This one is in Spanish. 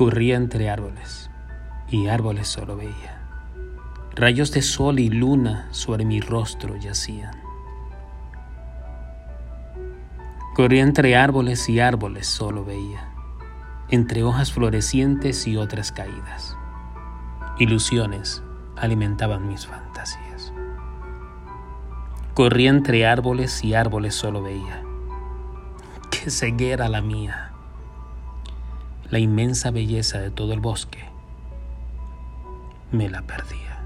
Corría entre árboles y árboles solo veía. Rayos de sol y luna sobre mi rostro yacían. Corría entre árboles y árboles solo veía, entre hojas florecientes y otras caídas. Ilusiones alimentaban mis fantasías. Corría entre árboles y árboles solo veía. Qué ceguera la mía la inmensa belleza de todo el bosque, me la perdía.